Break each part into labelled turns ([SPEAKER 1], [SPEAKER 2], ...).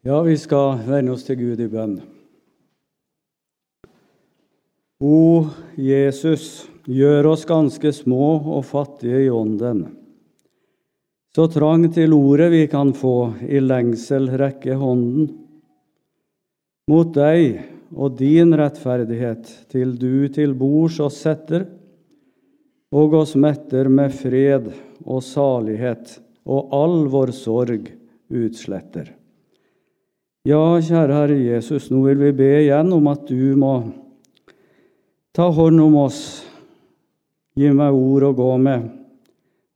[SPEAKER 1] Ja, vi skal vende oss til Gud i bønn. O Jesus, gjør oss ganske små og fattige i ånden. Så trang til ordet vi kan få, i lengsel rekke hånden. Mot deg og din rettferdighet, til du til bords oss setter, og oss metter med fred og salighet, og all vår sorg utsletter. Ja, kjære Herre Jesus, nå vil vi be igjen om at du må ta hånd om oss, gi meg ord å gå med.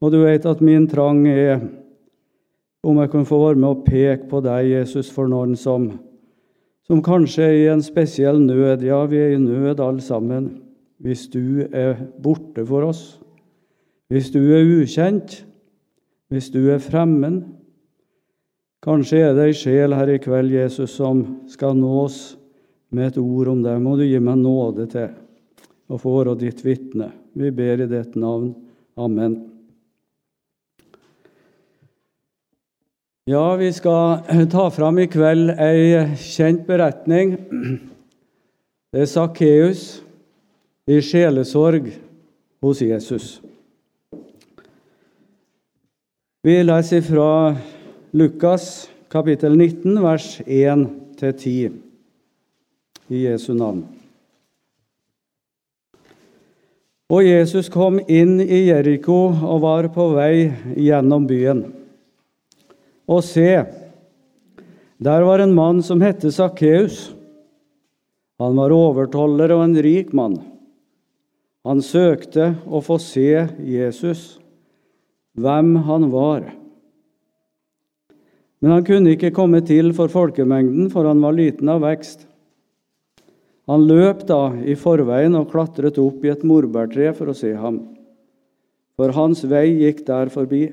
[SPEAKER 1] Og du vet at min trang er om jeg kan få være med og peke på deg, Jesus, for noen som, som kanskje er i en spesiell nød. Ja, vi er i nød alle sammen. Hvis du er borte for oss, hvis du er ukjent, hvis du er fremmed, Kanskje er det ei sjel her i kveld, Jesus, som skal nås med et ord om deg. Må du gi meg nåde til å få være ditt vitne. Vi ber i ditt navn. Amen. Ja, vi skal ta fram i kveld ei kjent beretning. Det er Sakkeus i sjelesorg hos Jesus. Vi leser fra Lukas kapittel 19, vers 1-10 i Jesu navn. Og Jesus kom inn i Jeriko og var på vei gjennom byen. Og se, der var en mann som het Sakkeus. Han var overtoller og en rik mann. Han søkte å få se Jesus, hvem han var. Men han kunne ikke komme til for folkemengden, for han var liten av vekst. Han løp da i forveien og klatret opp i et morbærtre for å se ham, for hans vei gikk der forbi.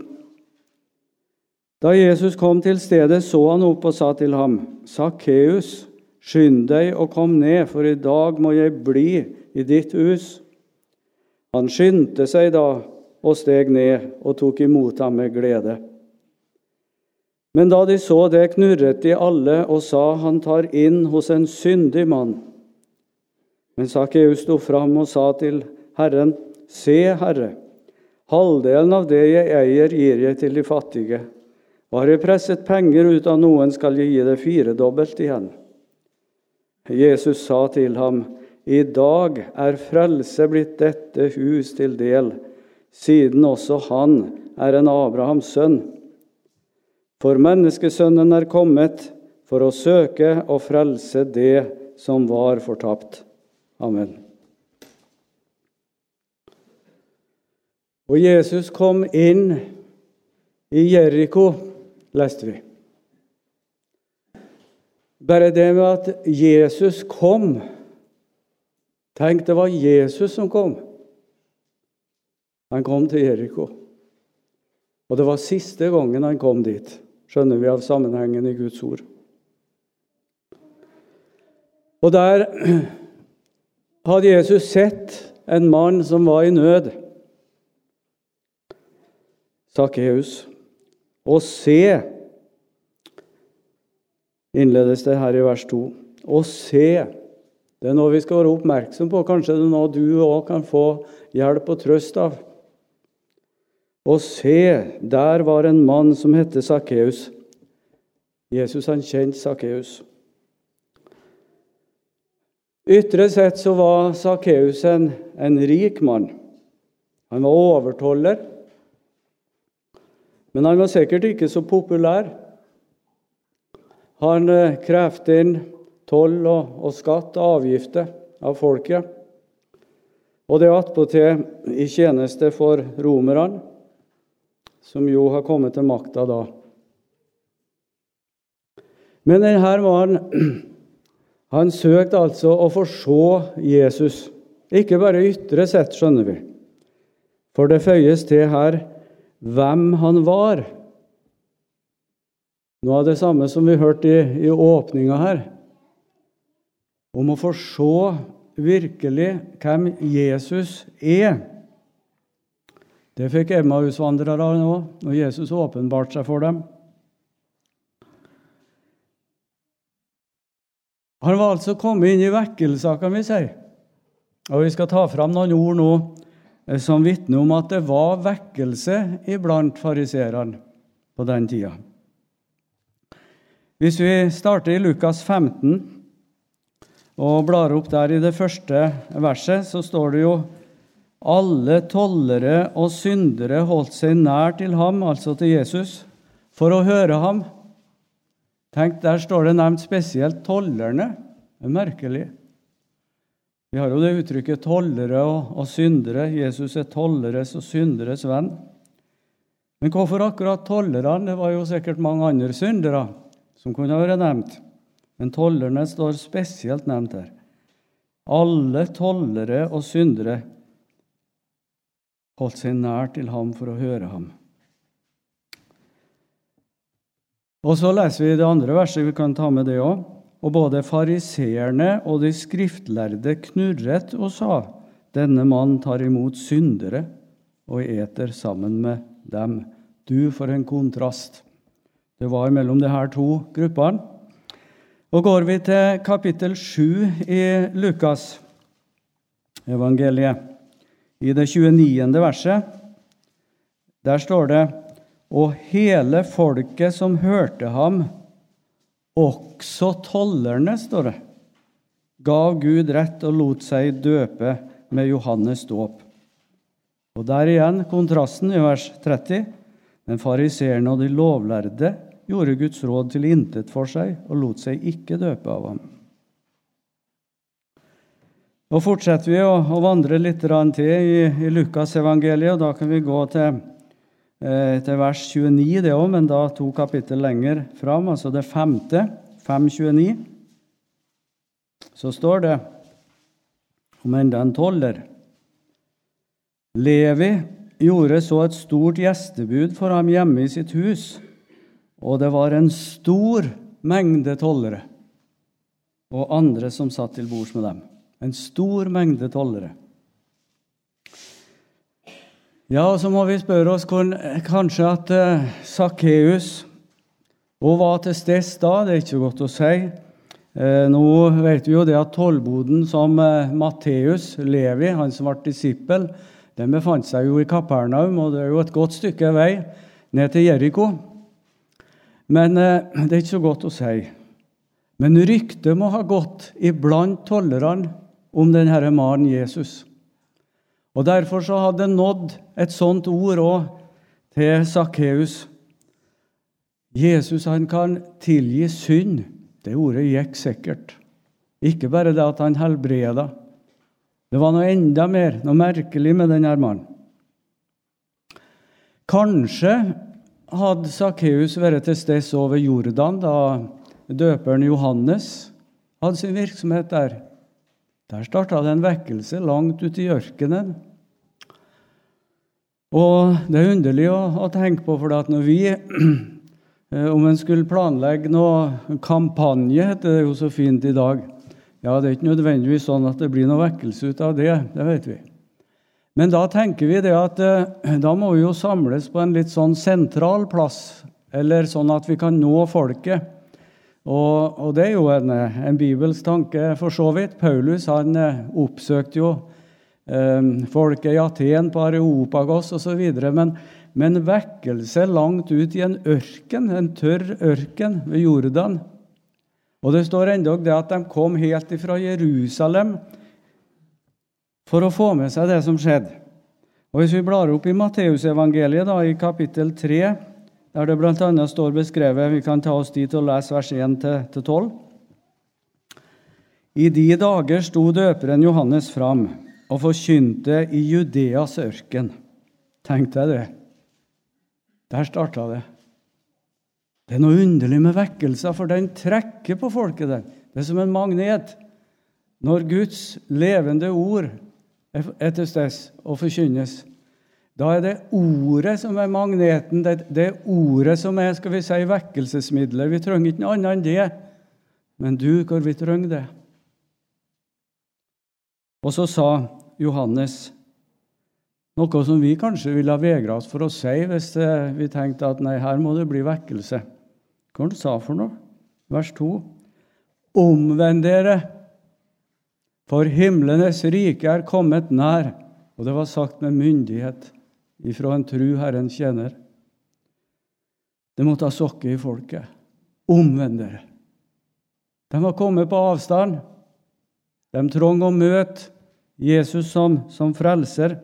[SPEAKER 1] Da Jesus kom til stedet, så han opp og sa til ham, Sakkeus, skynd deg og kom ned, for i dag må jeg bli i ditt hus. Han skyndte seg da og steg ned og tok imot ham med glede. Men da de så det, knurret de alle og sa, Han tar inn hos en syndig mann. Men Sakkeus sto fram og sa til Herren, Se, Herre, halvdelen av det jeg eier, gir jeg til de fattige. Og har jeg presset penger ut av noen, skal jeg gi det firedobbelt igjen. Jesus sa til ham, I dag er frelse blitt dette hus til del, siden også han er en Abrahams sønn. For menneskesønnen er kommet for å søke og frelse det som var fortapt. Amen. Og Jesus kom inn i Jeriko, leste vi. Bare det med at Jesus kom Tenk, det var Jesus som kom. Han kom til Jeriko. Og det var siste gangen han kom dit skjønner vi av sammenhengen i Guds ord. Og der hadde Jesus sett en mann som var i nød. Sakkeus. Å se, innledes det her i vers 2. Å se. Det er noe vi skal være oppmerksom på. Kanskje det er noe du òg kan få hjelp og trøst av. Og se, der var en mann som het Sakkeus. Jesus han kjente Sakkeus. Ytre sett så var Sakkeus en, en, rik mann. Han var overtoller, men han var sikkert ikke så populær. Han eh, krevde inn toll og, og skatt og avgifter av folket, og det attpåtil i tjeneste for romerne som jo har kommet til makta da. Men denne mannen han søkte altså å få se Jesus, ikke bare ytre sett, skjønner vi. For det føyes til her hvem han var. Noe av det samme som vi hørte i, i åpninga her. Om å få se virkelig hvem Jesus er. Det fikk Emmausvandrerne òg, når Jesus åpenbarte seg for dem. Han var altså kommet inn i vekkelser, kan vi si. Og Vi skal ta fram noen ord nå eh, som vitner om at det var vekkelse iblant fariseerne på den tida. Hvis vi starter i Lukas 15 og blar opp der i det første verset, så står det jo alle tollere og syndere holdt seg nær til ham, altså til Jesus, for å høre ham. Tenk, Der står det nevnt spesielt tollerne. Det er merkelig. Vi har jo det uttrykket 'tollere og, og syndere'. Jesus er tolleres og synderes venn. Men hvorfor akkurat tollerne? Det var jo sikkert mange andre syndere som kunne vært nevnt. Men tollerne står spesielt nevnt her. Alle tollere og syndere holdt seg nær til ham for å høre ham. Og Så leser vi det andre verset, vi kan ta med det òg. Og både fariseerne og de skriftlærde knurret og sa:" Denne mann tar imot syndere og eter sammen med dem. Du, for en kontrast. Det var mellom de her to gruppene. Og går vi til kapittel 7 i Lukas evangeliet, i det 29. verset, der står det Og hele folket som hørte ham, også tollerne, står det, gav Gud rett og lot seg døpe med Johannes dåp. Og der igjen kontrasten i vers 30. Men fariseerne og de lovlærde gjorde Guds råd til intet for seg og lot seg ikke døpe av ham. Nå fortsetter vi å, å vandre litt til i, i Lukas evangeliet, og da kan vi gå til, eh, til vers 29, det òg, men da to kapittel lenger fram, altså det femte, 529. Så står det om enda en toller. Levi gjorde så et stort gjestebud for ham hjemme i sitt hus. Og det var en stor mengde tollere og andre som satt til bords med dem. En stor mengde tollere. Ja, og så må vi spørre oss kanskje at Sakkeus og var til stede da. Det er ikke godt å si. Uh, nå vet vi jo det at tollboden som uh, Matteus, Levi, han som ble disippel, den befant seg jo i Kapernaum, og det er jo et godt stykke vei ned til Jeriko. Men eh, det er ikke så godt å si. Men ryktet må ha gått iblant tollerne om denne mannen Jesus. Og Derfor så hadde det nådd et sånt ord òg til Sakkeus. Jesus han kan tilgi synd. Det ordet gikk sikkert. Ikke bare det at han helbreda. Det var noe enda mer, noe merkelig med denne mannen. Kanskje hadde Sakkeus vært til stede over Jordan da døperen Johannes hadde sin virksomhet der. Der starta det en vekkelse langt ute i ørkenen. Og Det er underlig å, å tenke på, for når vi eh, Om en skulle planlegge noe kampanje, heter det jo så fint i dag Ja, Det er ikke nødvendigvis sånn at det blir noe vekkelse ut av det, det vet vi. Men da tenker vi det at eh, da må vi jo samles på en litt sånn sentral plass, eller sånn at vi kan nå folket. Og, og det er jo en, en bibelsk tanke, for så vidt. Paulus han eh, oppsøkte jo eh, folket i Aten, på Areopagos osv. Men, men vekkelse langt ut i en ørken, en tørr ørken ved Jordan. Og det står endog det at de kom helt ifra Jerusalem for å få med seg det som skjedde. Og Hvis vi blar opp i Matteusevangeliet, i kapittel 3, der det bl.a. står beskrevet Vi kan ta oss dit og lese vers 1-12. I de dager sto døperen Johannes fram og forkynte i Judeas ørken. Tenk deg det. Der starta det. Det er noe underlig med vekkelser, for den trekker på folket. den. Det er som en magnet. Når Guds levende ord er til stede og forkynnes. Da er det ordet som er magneten, det, det er ordet som er skal vi si, vekkelsesmiddelet. Vi trenger ikke noe annet enn det. Men du, hvor vi trenger det. Og så sa Johannes noe som vi kanskje ville ha vegra oss for å si hvis eh, vi tenkte at nei, her må det bli vekkelse. Hva han sa for noe? Vers 2. Omvend dere, for himlenes rike er kommet nær. Og det var sagt med myndighet ifra en tru Herren tjener. Det måtte ha sokket i folket. Omvend dere. De var kommet på avstand. De trong å møte Jesus som, som frelser.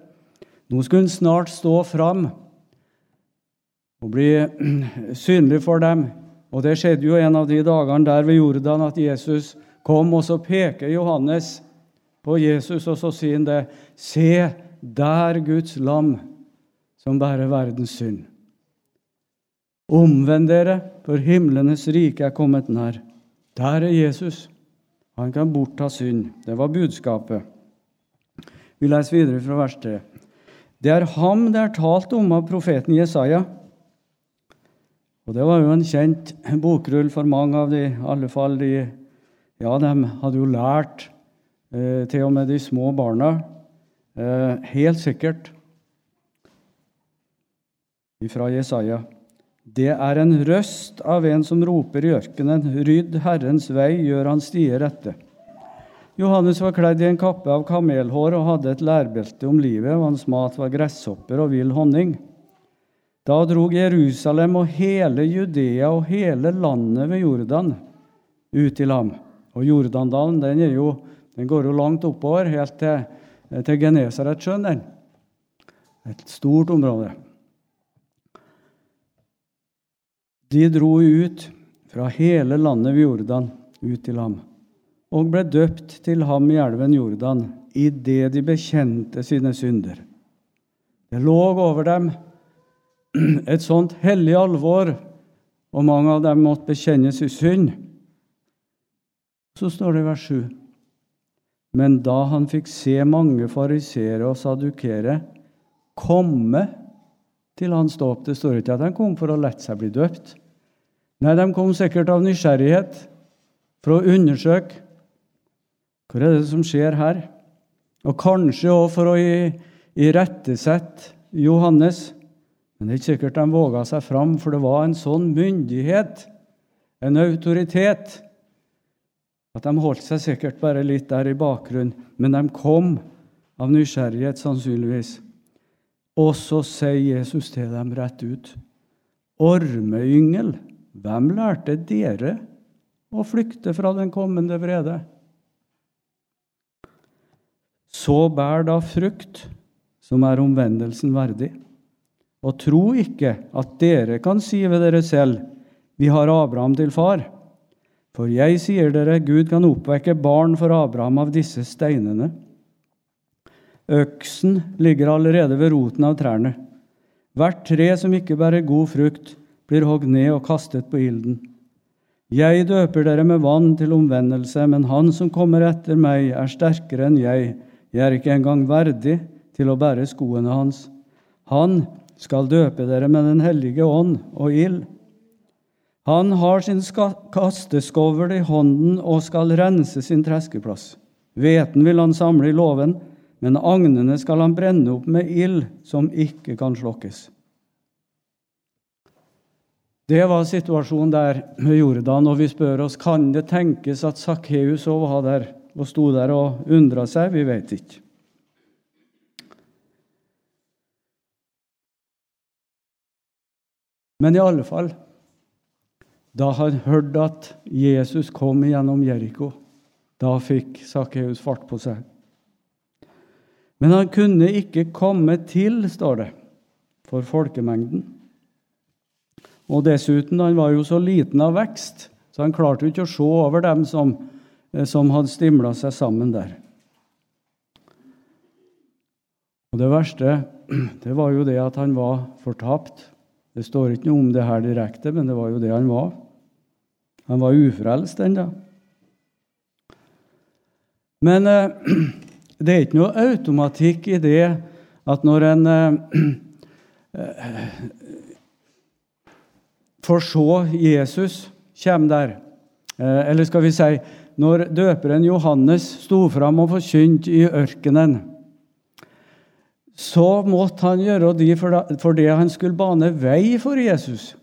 [SPEAKER 1] Nå skulle han snart stå fram og bli synlig for dem. Og Det skjedde jo en av de dagene der ved Jordan at Jesus kom, og så peker Johannes på Jesus, og så sier han det. Se, der Guds lam som bærer verdens synd. Omvend dere, for himlenes rike er kommet nær. Der er Jesus. Han kan bortta synd. Det var budskapet. Vi leser videre fra vers 3. Det er ham det er talt om av profeten Jesaja. Og Det var jo en kjent bokrull for mange av de, i alle fall de Ja, de hadde jo lært, eh, til og med de små barna, eh, helt sikkert, fra Jesaja. Det er en røst av en som roper i ørkenen, rydd Herrens vei, gjør han stier rette. Johannes var kledd i en kappe av kamelhår og hadde et lærbelte om livet, og hans mat var gresshopper og vill honning. Da drog Jerusalem og hele Judea og hele landet ved Jordan ut i lam. Og Jordandalen den, jo, den går jo langt oppover, helt til, til Genesaretsjøen. Et stort område. De dro ut fra hele landet ved Jordan ut til ham og ble døpt til ham i elven Jordan idet de bekjente sine synder. Det lå over dem et sånt hellig alvor, og mange av dem måtte bekjenne sin synd. Så står det i vers 7. Men da han fikk se mange fariseere og sadukere komme til hans dåp Det står ikke at de kom for å lette seg bli døpt. Nei, de kom sikkert av nysgjerrighet, for å undersøke hva er det som skjer her? Og kanskje òg for å irettesette Johannes. Men det er ikke sikkert de våga seg fram, for det var en sånn myndighet, en autoritet, at de holdt seg sikkert bare litt der i bakgrunnen. Men de kom av nysgjerrighet, sannsynligvis. Og så sier Jesus til dem rett ut.: Ormeyngel, hvem lærte dere å flykte fra den kommende vrede? Så bær da frukt som er omvendelsen verdig. Og tro ikke at dere kan si ved dere selv, vi har Abraham til far. For jeg sier dere, Gud kan oppvekke barn for Abraham av disse steinene. Øksen ligger allerede ved roten av trærne. Hvert tre som ikke bærer god frukt, blir hogd ned og kastet på ilden. Jeg døper dere med vann til omvendelse, men han som kommer etter meg, er sterkere enn jeg jeg er ikke engang verdig til å bære skoene hans. Han skal døpe dere med Den hellige ånd og ild. Han har sin kasteskovl i hånden og skal rense sin treskeplass. Hveten vil han samle i låven, men agnene skal han brenne opp med ild som ikke kan slokkes. Det var situasjonen der med Jordan, og vi spør oss kan det tenkes at Sakkeus òg var der og sto der og undra seg. Vi vet ikke. Men i alle fall Da han hørte at Jesus kom gjennom Jeriko, da fikk Sakkeus fart på seg. Men han kunne ikke komme til, står det, for folkemengden. Og dessuten, han var jo så liten av vekst, så han klarte jo ikke å se over dem som Eh, som hadde stimla seg sammen der. Og Det verste det var jo det at han var fortapt. Det står ikke noe om det her direkte, men det var jo det han var. Han var ufrelst ennå. Men eh, det er ikke noe automatikk i det at når en eh, får se Jesus komme der, eh, eller skal vi si når døperen Johannes sto fram og forkynte i ørkenen, så måtte han gjøre det fordi han skulle bane vei for Jesus.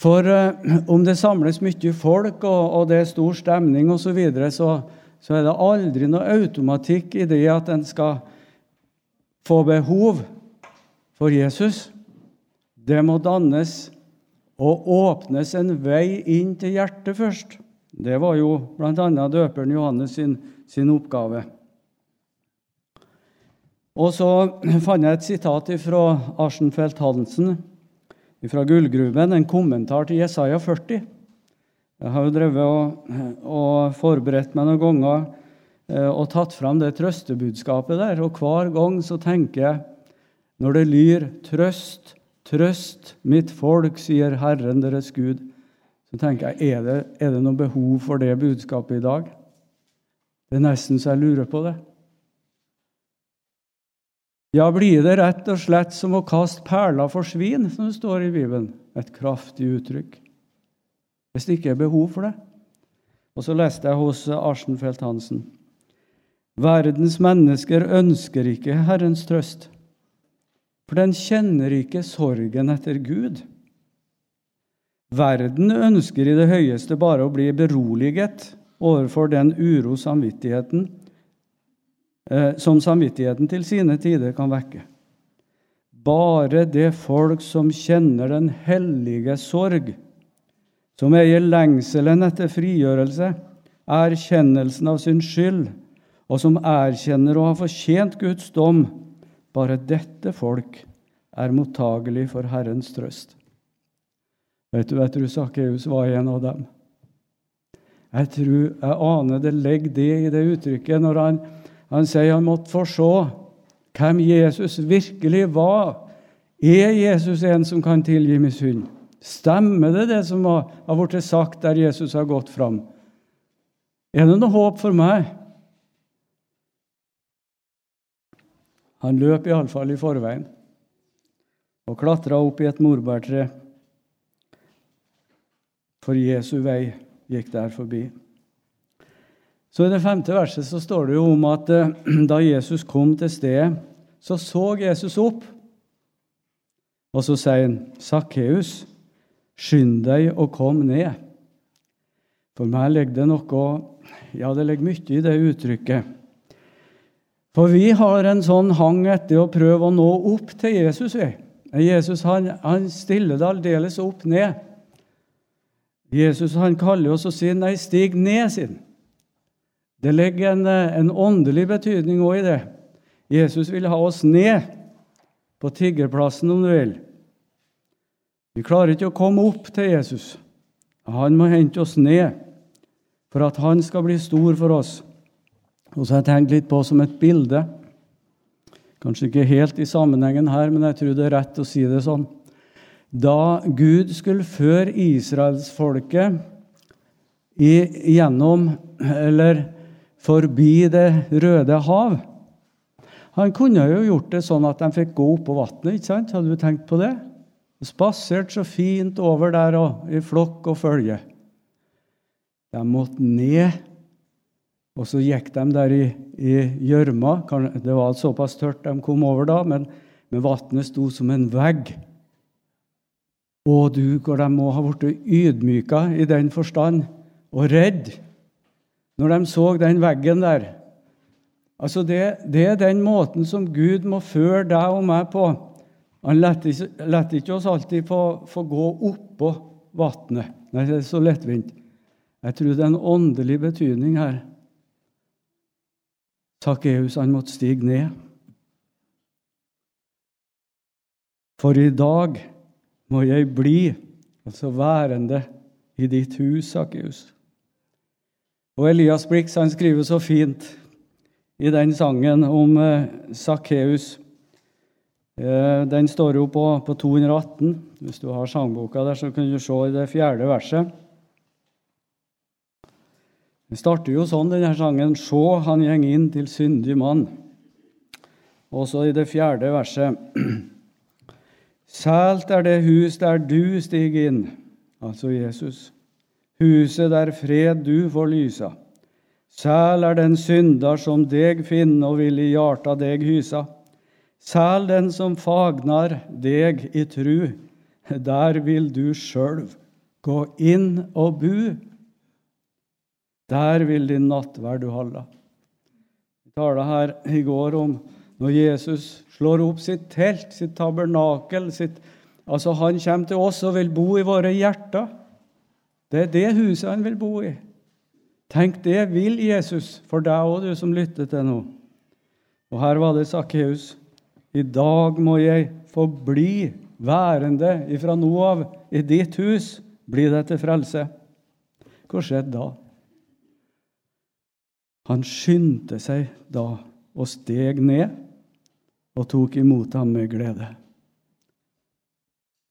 [SPEAKER 1] For eh, om det samles mye folk, og, og det er stor stemning osv., så, videre, så så er det aldri noe automatikk i det at en skal få behov for Jesus. Det må dannes og åpnes en vei inn til hjertet først. Det var jo bl.a. døperen Johannes sin, sin, oppgave. Og så fant jeg et sitat fra Arsenfeldt Hansen fra Gullgruven, en kommentar til Jesaja 40. Jeg har jo drevet og, og forberedt meg noen ganger eh, og tatt fram det trøstebudskapet der. Og hver gang så tenker jeg, når det lyr 'Trøst, trøst mitt folk', sier Herren deres Gud, så tenker jeg er det, er det noe behov for det budskapet i dag? Det er nesten så jeg lurer på det. Ja, blir det rett og slett som å kaste perler for svin, som det står i Bibelen? Et kraftig uttrykk hvis det ikke er behov for det. Og så leste jeg hos Arsenfeldt Hansen. Verdens mennesker ønsker ikke Herrens trøst, for den kjenner ikke sorgen etter Gud. Verden ønsker i det høyeste bare å bli beroliget overfor den uro samvittigheten, eh, som samvittigheten til sine tider kan vekke. Bare det folk som kjenner den hellige sorg, som eier lengselen etter frigjørelse, erkjennelsen av sin skyld, og som erkjenner å ha fortjent Guds dom. Bare dette folk er mottagelig for Herrens trøst. Vet du, Jeg tror Sakkeus var en av dem. Jeg tror jeg aner det ligger det i det uttrykket når han, han sier han måtte få se hvem Jesus virkelig var. Er Jesus en som kan tilgi synd? Stemmer det, det som har, har blitt sagt der Jesus har gått fram? Er det noe håp for meg? Han løp iallfall i forveien og klatra opp i et morbærtre, for Jesu vei gikk der forbi. Så I det femte verset så står det jo om at eh, da Jesus kom til stedet, så så Jesus opp, og så sier han, 'Sakkeus, Skynd deg og kom ned. For meg ligger det noe Ja, det ligger mye i det uttrykket. For vi har en sånn hang etter å prøve å nå opp til Jesus. Vi. Jesus han, han stiller det aldeles opp ned. Jesus han kaller oss og sier, 'Nei, stig ned', sin. Det ligger en, en åndelig betydning òg i det. Jesus vil ha oss ned på tiggerplassen, om du vil. Vi klarer ikke å komme opp til Jesus. Han må hente oss ned for at han skal bli stor for oss. Og så har jeg tenkt litt på som et bilde. Kanskje ikke helt i sammenhengen her, men jeg tror det er rett å si det sånn. Da Gud skulle føre israelsfolket gjennom, eller forbi Det røde hav Han kunne jo gjort det sånn at de fikk gå oppå vannet. ikke sant? Hadde du tenkt på det? Spaserte så fint over der og, i flokk og følge. De måtte ned, og så gikk de der i gjørma. Det var såpass tørt de kom over da, men, men vannet sto som en vegg. Å, du, hvor de må ha blitt ydmyka i den forstand, og redd, når de så den veggen der. Altså det, det er den måten som Gud må føre deg og meg på han lot ikke oss alltid få, få gå oppå vannet. Det er så lettvint. Jeg tror det er en åndelig betydning her. Sakkeus han måtte stige ned. For i dag må jeg bli, altså værende, i ditt hus, Sakkeus. Og Elias Blix han skriver så fint i den sangen om Sakkeus. Eh, den står jo på, på 218. Hvis du har sangboka der, så kan du se i det fjerde verset. Den starter jo sånn, denne sangen. Sjå, han gjeng inn til syndig mann. Også i det fjerde verset. Sælt er det hus der du stiger inn, altså Jesus. Huset der fred du får lysa. Sæl er den synder som deg finner og vil i hjarta deg hysa. Sæl den som fagnar deg i tru, der vil du sjølv Gå inn og bu. Der vil din nattverd du holde. Vi talte her i går om når Jesus slår opp sitt telt, sitt tabernakel sitt, Altså, Han kommer til oss og vil bo i våre hjerter. Det er det huset han vil bo i. Tenk, det vil Jesus for deg òg, du som lytter til nå. Og her var det Sakkeus. I dag må jeg få bli værende ifra nå av i ditt hus. Bli det til frelse. Hva skjedde da? Han skyndte seg da og steg ned og tok imot ham med glede.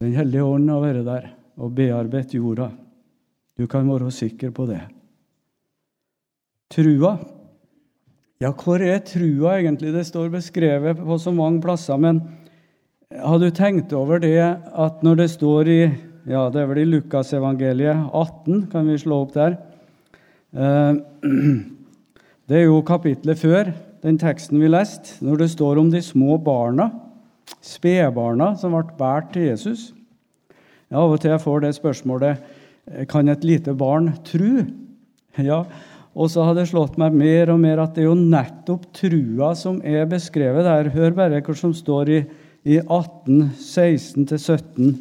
[SPEAKER 1] Den hellige ånd har vært der og bearbeidet jorda. Du kan være sikker på det. Trua Ja, hvor er trua egentlig? Det står beskrevet på så mange plasser. Men har du tenkt over det at når det står i ja, det er vel i Lukasevangeliet 18, kan vi slå opp der. Eh, det er jo kapitlet før den teksten vi leste, når det står om de små barna spedbarna som ble båret til Jesus. Ja, av og til jeg får det spørsmålet kan et lite barn tru? Ja, og så har det slått meg mer og mer at det er jo nettopp trua som er beskrevet der. Hør bare hva som står i, i 18, 16-17.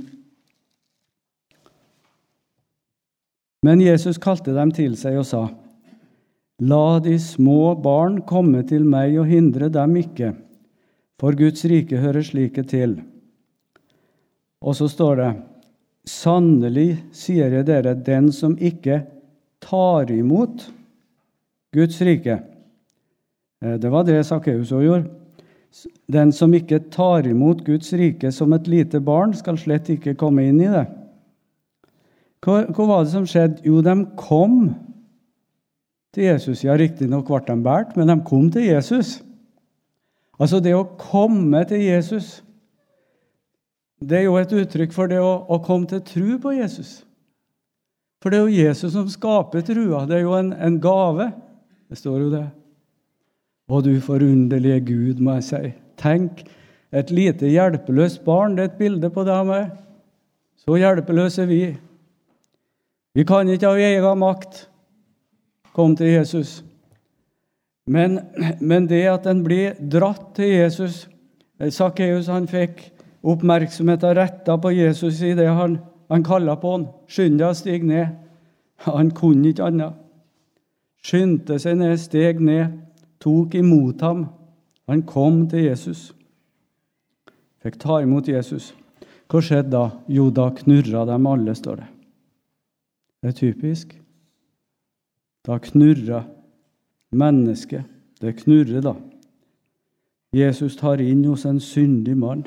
[SPEAKER 1] Men Jesus kalte dem til seg og sa:" La de små barn komme til meg og hindre dem ikke for Guds rike hører slike til. Og så står det Sannelig sier jeg dere, den som ikke tar imot Guds rike eh, Det var det Sakkeus òg gjorde. Den som ikke tar imot Guds rike som et lite barn, skal slett ikke komme inn i det. Hva, hva var det som skjedde? Jo, de kom til Jesus. Ja, riktignok ble de båret, men de kom til Jesus. Altså det å komme til Jesus det er jo et uttrykk for det å, å komme til tro på Jesus. For det er jo Jesus som skaper trua. Det er jo en, en gave. Det står jo det. Å, du forunderlige Gud, må jeg si. Tenk, et lite hjelpeløst barn. Det er et bilde på deg og meg. Så hjelpeløse er vi. Vi kan ikke av egen makt komme til Jesus. Men, men det at en blir dratt til Jesus Sakkeus han fikk oppmerksomheten retta på Jesus i det han, han kalla på han. Skynd deg å stige ned. Han kunne ikke annet. Skyndte seg ned, steg ned, tok imot ham. Han kom til Jesus. Fikk ta imot Jesus. Hva skjedde da? Jo, da knurra dem alle, står det. Det er typisk. Da knurra mennesket. Det knurrer, da. Jesus tar inn hos en syndig mann.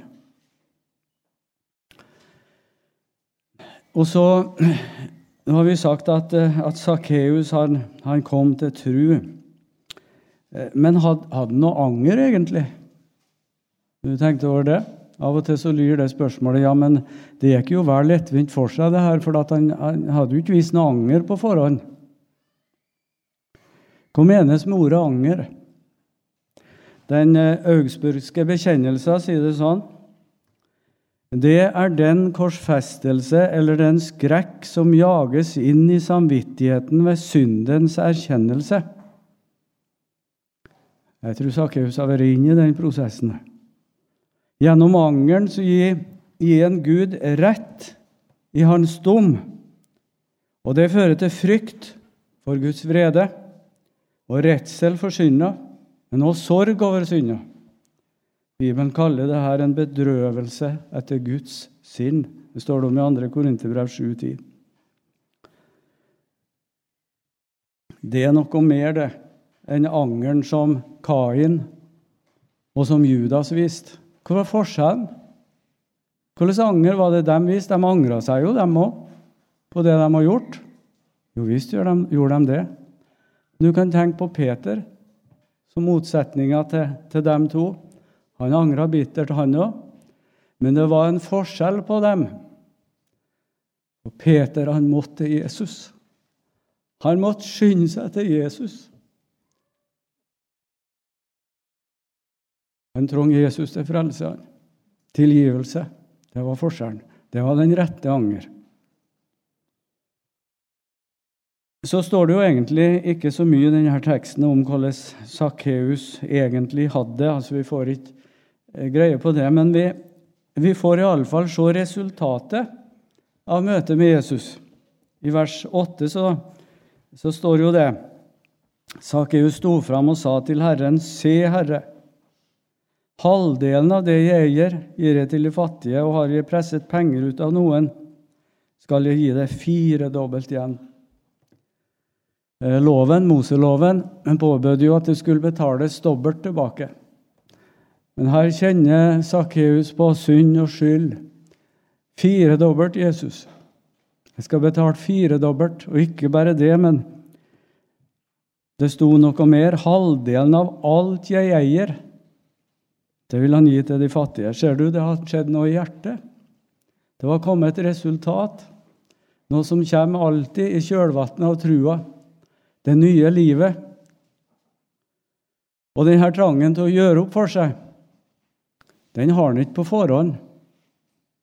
[SPEAKER 1] Og så nå har vi sagt at, at Sakkeus han, han, kom til tru. Men hadde, hadde han noe anger, egentlig? Du tenkte over det? Av og til så lyr det spørsmålet ja, men det gikk jo vel lettvint for seg, det her, for han, han hadde jo ikke vist noe anger på forhånd. Hva menes med ordet anger? Den eh, augsburgske bekjennelsen sier det sånn Det er den korsfestelse eller den skrekk som jages inn i samvittigheten ved syndens erkjennelse. Jeg tror Sakkeus har vært inne i den prosessen. Gjennom angeren så gir, en Gud rett i hans dom. Og det fører til frykt for Guds vrede og redsel for synda, men også sorg over synda. Bibelen kaller det her en bedrøvelse etter Guds sinn. Det står det om i 2. Korinterbrev 7,10. Det er noe mer det enn angeren som Kain og som Judas viste. Hva var forskjellen? Hvilken anger var det de viste? De angra seg jo, dem òg, på det de har gjort. Jo visst gjorde de det. Du kan tenke på Peter som motsetninga til, til dem to. Han angra bittert, han òg. Men det var en forskjell på dem. Og Peter han måtte til Jesus. Han måtte skynde seg til Jesus. Han trengte Jesus til frelse, tilgivelse. Det var forskjellen. Det var den rette anger. så står det jo egentlig ikke så mye i denne teksten om hvordan Sakkeus egentlig hadde det. altså Vi får ikke greie på det, men vi, vi får iallfall se resultatet av møtet med Jesus. I vers 8 så, så står jo det Sakkeus sto fram og sa til Herren, Se, Herre, halvdelen av det jeg eier, gir jeg til de fattige, og har jeg presset penger ut av noen, skal jeg gi det firedobbelt igjen. Eh, loven, Moseloven, påbød jo at det skulle betales dobbelt tilbake. Men her kjenner Sakkeus på synd og skyld. Firedobbelt Jesus. Jeg skal betale firedobbelt, og ikke bare det, men det sto noe mer. Halvdelen av alt jeg eier, det vil han gi til de fattige. Ser du, det har skjedd noe i hjertet. Det var kommet et resultat, noe som kommer alltid i kjølvannet av trua. Det nye livet. Og denne trangen til å gjøre opp for seg, den har han ikke på forhånd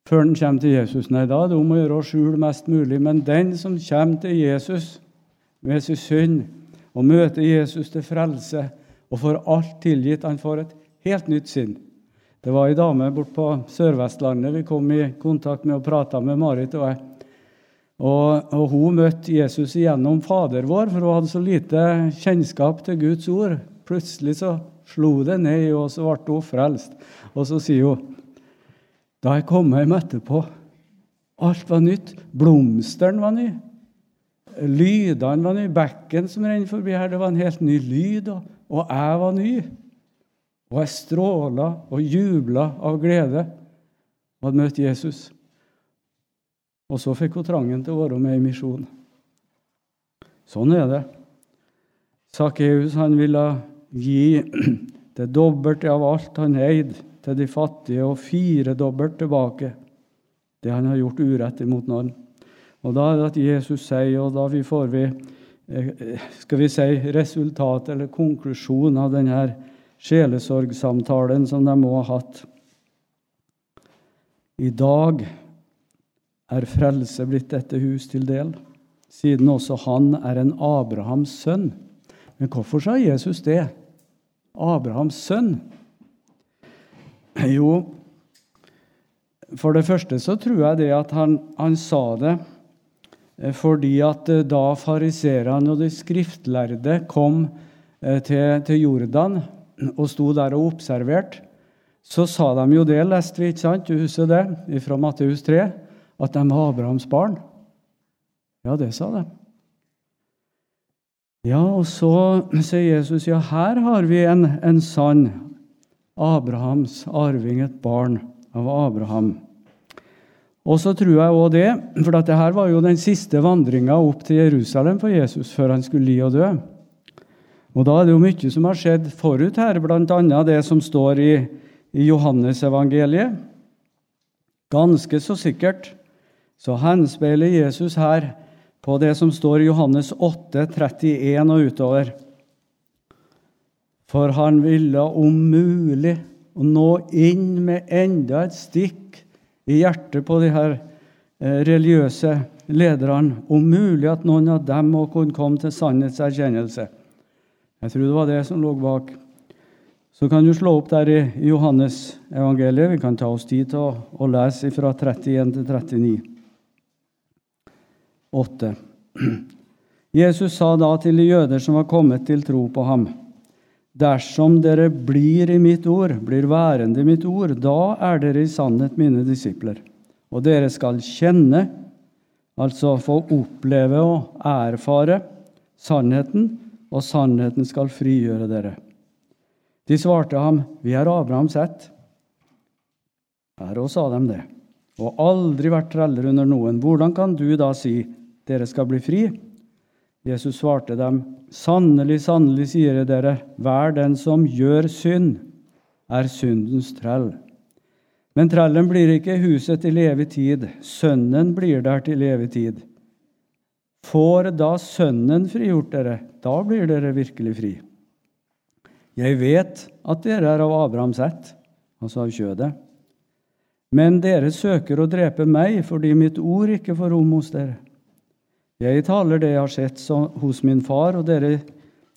[SPEAKER 1] før han kommer til Jesus. Nei, da er det om å gjøre å skjule mest mulig. Men den som kommer til Jesus med sin synd, og møter Jesus til frelse og får alt tilgitt. Han får et helt nytt sinn. Det var ei dame borte på Sør-Vestlandet vi kom i kontakt med og prata med Marit og jeg. Og, og, Hun møtte Jesus gjennom Fader vår, for hun hadde så lite kjennskap til Guds ord. Plutselig så slo det ned, og så ble hun frelst. Og så sier hun da jeg kom hjem etterpå, alt var nytt. Blomsteren var ny. Lydene var nye. Bekken som renner forbi her, det var en helt ny lyd. Og, og jeg var ny. Og jeg stråla og jubla av glede og hadde møtt Jesus. Og så fikk hun trangen til å være med i misjon. Sånn er det. Sakkeus ville gi det dobbelte av alt han eide, til de fattige, og firedobbelt tilbake det han har gjort urett imot noen. Og Da er det at Jesus sier, og da får vi eh, skal vi si, resultat eller konklusjon av denne sjelesorgsamtalen som de må ha hatt. I dag er frelse blitt dette hus til del, siden også han er en Abrahams sønn. Men hvorfor sa Jesus det? Abrahams sønn? Jo, for det første så tror jeg det at han, han sa det Eh, fordi at eh, da fariserene og de skriftlærde kom eh, til, til, Jordan og sto der og observerte, så sa de jo det, leste vi, ikke sant? Du husker det fra Matteus 3? At de var Abrahams barn. Ja, det sa de. Ja, og så sier Jesus ja, her har vi en, en sann Abrahams arving, et barn av Abraham. Og så tror jeg også det, for dette var jo den siste vandringa opp til Jerusalem for Jesus før han skulle li og dø. Og Da er det jo mye som har skjedd forut her, bl.a. det som står i, i Johannesevangeliet. Ganske så sikkert så henspeiler Jesus her på det som står i Johannes 8, 31 og utover. For han ville om mulig nå inn med enda et stikk i hjertet på de her eh, religiøse lederne, om mulig at noen av dem òg kunne komme til sannhetserkjennelse. Jeg tror det var det som lå bak. Så kan du slå opp der i Johannes evangeliet. Vi kan ta oss tid til å, å lese fra 31 til 39. 8. Jesus sa da til de jøder som var kommet til tro på ham:" Dersom dere blir i mitt ord, blir værende i mitt ord, da er dere i sannhet mine disipler. Og dere skal kjenne, altså få oppleve og erfare, sannheten, og sannheten skal frigjøre dere. De svarte ham, Vi er Abrahams ett. Her òg sa de det. Og aldri vært treller under noen. Hvordan kan du da si, dere skal bli fri? Jesus svarte dem, Sannelig, sannelig, sier jeg dere, hver den som gjør synd, er syndens trell. Men trellen blir ikke huset til evig tid, sønnen blir der til evig tid. Får da Sønnen frigjort dere, da blir dere virkelig fri. Jeg vet at dere er av Abrahams ett, altså av kjødet. Men dere søker å drepe meg fordi mitt ord ikke får rom hos dere. Jeg taler det jeg har sett hos min far, og dere,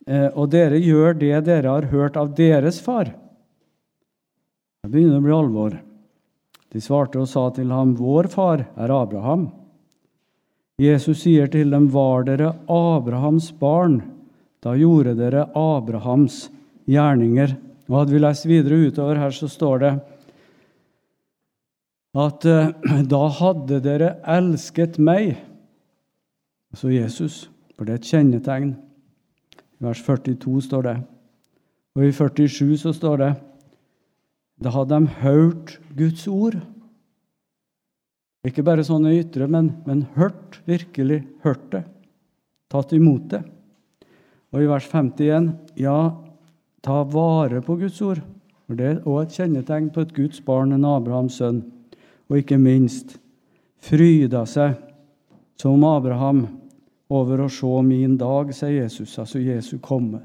[SPEAKER 1] eh, og dere gjør det dere har hørt av deres far. Det begynner å bli alvor. De svarte og sa til ham, Vår far er Abraham. Jesus sier til dem, Var dere Abrahams barn, da gjorde dere Abrahams gjerninger. Og Hadde vi lest videre utover her, så står det at eh, da hadde dere elsket meg, altså Jesus, for det er et kjennetegn. I vers 42 står det. Og i 47 så står det da hadde de hørt Guds ord. Ikke bare sånne ytre, men, men hørt, virkelig hørt det. Tatt imot det. Og i vers 51 ja, ta vare på Guds ord. For Det er også et kjennetegn på et Guds barn, en Abrahams sønn. Og ikke minst fryda seg som Abraham over å se min dag, sier Jesus, altså Jesu komme.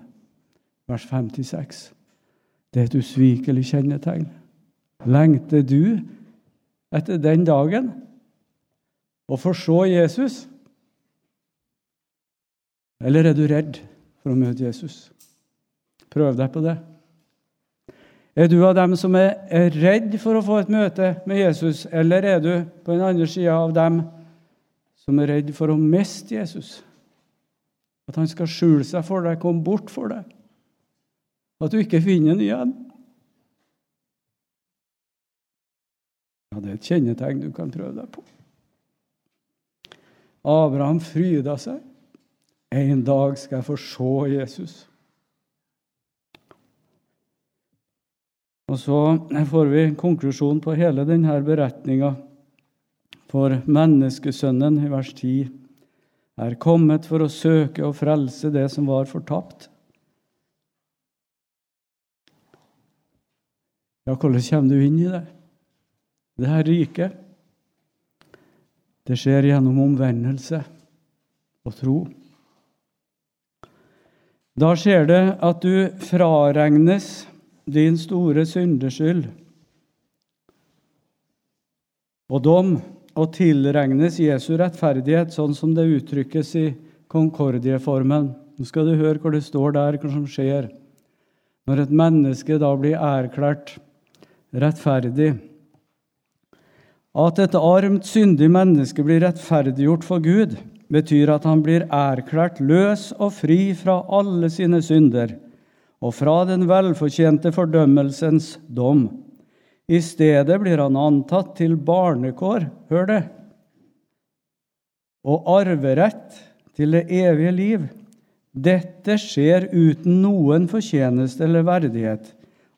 [SPEAKER 1] Vers 56. Det er et usvikelig kjennetegn. Lengter du etter den dagen å få se Jesus? Eller er du redd for å møte Jesus? Prøv deg på det. Er du av dem som er redd for å få et møte med Jesus, eller er du på den andre sida av dem som er redd for å miste Jesus? At han skal skjule seg for deg, komme bort for deg? At du ikke finner ham igjen. Ja, Det er et kjennetegn du kan prøve deg på. Abraham fryda seg. En dag skal jeg få se Jesus. Og Så får vi konklusjon på hele denne beretninga. For menneskesønnen, i vers 10, er kommet for å søke og frelse det som var fortapt. Ja, hvordan kommer du inn i det? Det her riket. Det skjer gjennom omvendelse og tro. Da skjer det at du fraregnes din store syndeskyld og dom, og tilregnes Jesu rettferdighet, sånn som det uttrykkes i Konkordieformen. Nå skal du høre hva det står der, hva som skjer når et menneske da blir erklært rettferdig. At et armt, syndig menneske blir rettferdiggjort for Gud, betyr at han blir erklært løs og fri fra alle sine synder og fra den velfortjente fordømmelsens dom. I stedet blir han antatt til barnekår, hør det, og arverett til det evige liv. Dette skjer uten noen fortjeneste eller verdighet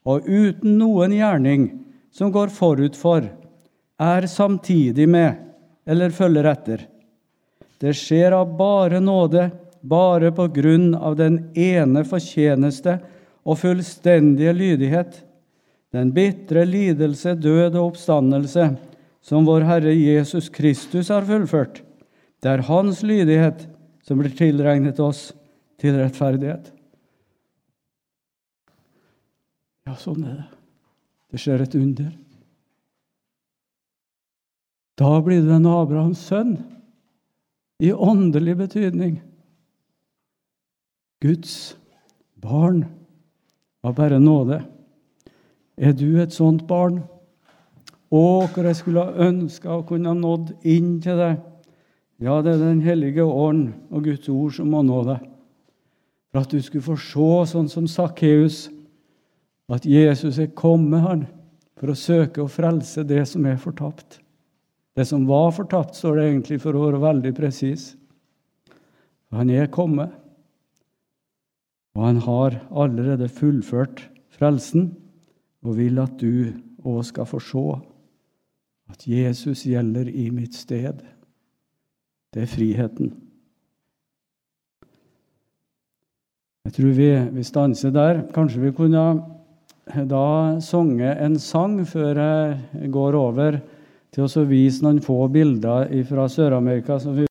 [SPEAKER 1] og uten noen gjerning som går forut for, er samtidig med eller følger etter. Det skjer av bare nåde, bare på grunn av den ene fortjeneste og fullstendige lydighet, den bitre lidelse, død og oppstandelse som vår Herre Jesus Kristus har fullført. Det er Hans lydighet som blir tilregnet oss til rettferdighet. Ja, sånn er det. Det skjer et under. Da blir du en Abrahams sønn i åndelig betydning. Guds barn av bare nåde. Er du et sånt barn? Å, hvor jeg skulle ha ønska å kunne ha nådd inn til deg. Ja, det er Den hellige ånd og Guds ord som må nå deg. For at du skulle få se sånn som Sakkeus at Jesus er kommet han, for å søke å frelse det som er fortapt. Det som var fortapt, står det egentlig for å være veldig presis. Han er kommet, og han har allerede fullført frelsen og vil at du òg skal få se at Jesus gjelder i mitt sted. Det er friheten. Jeg tror vi, vi stanser der. Kanskje vi kunne da sunget en sang før jeg går over til å vise noen få bilder fra Sør-Amerika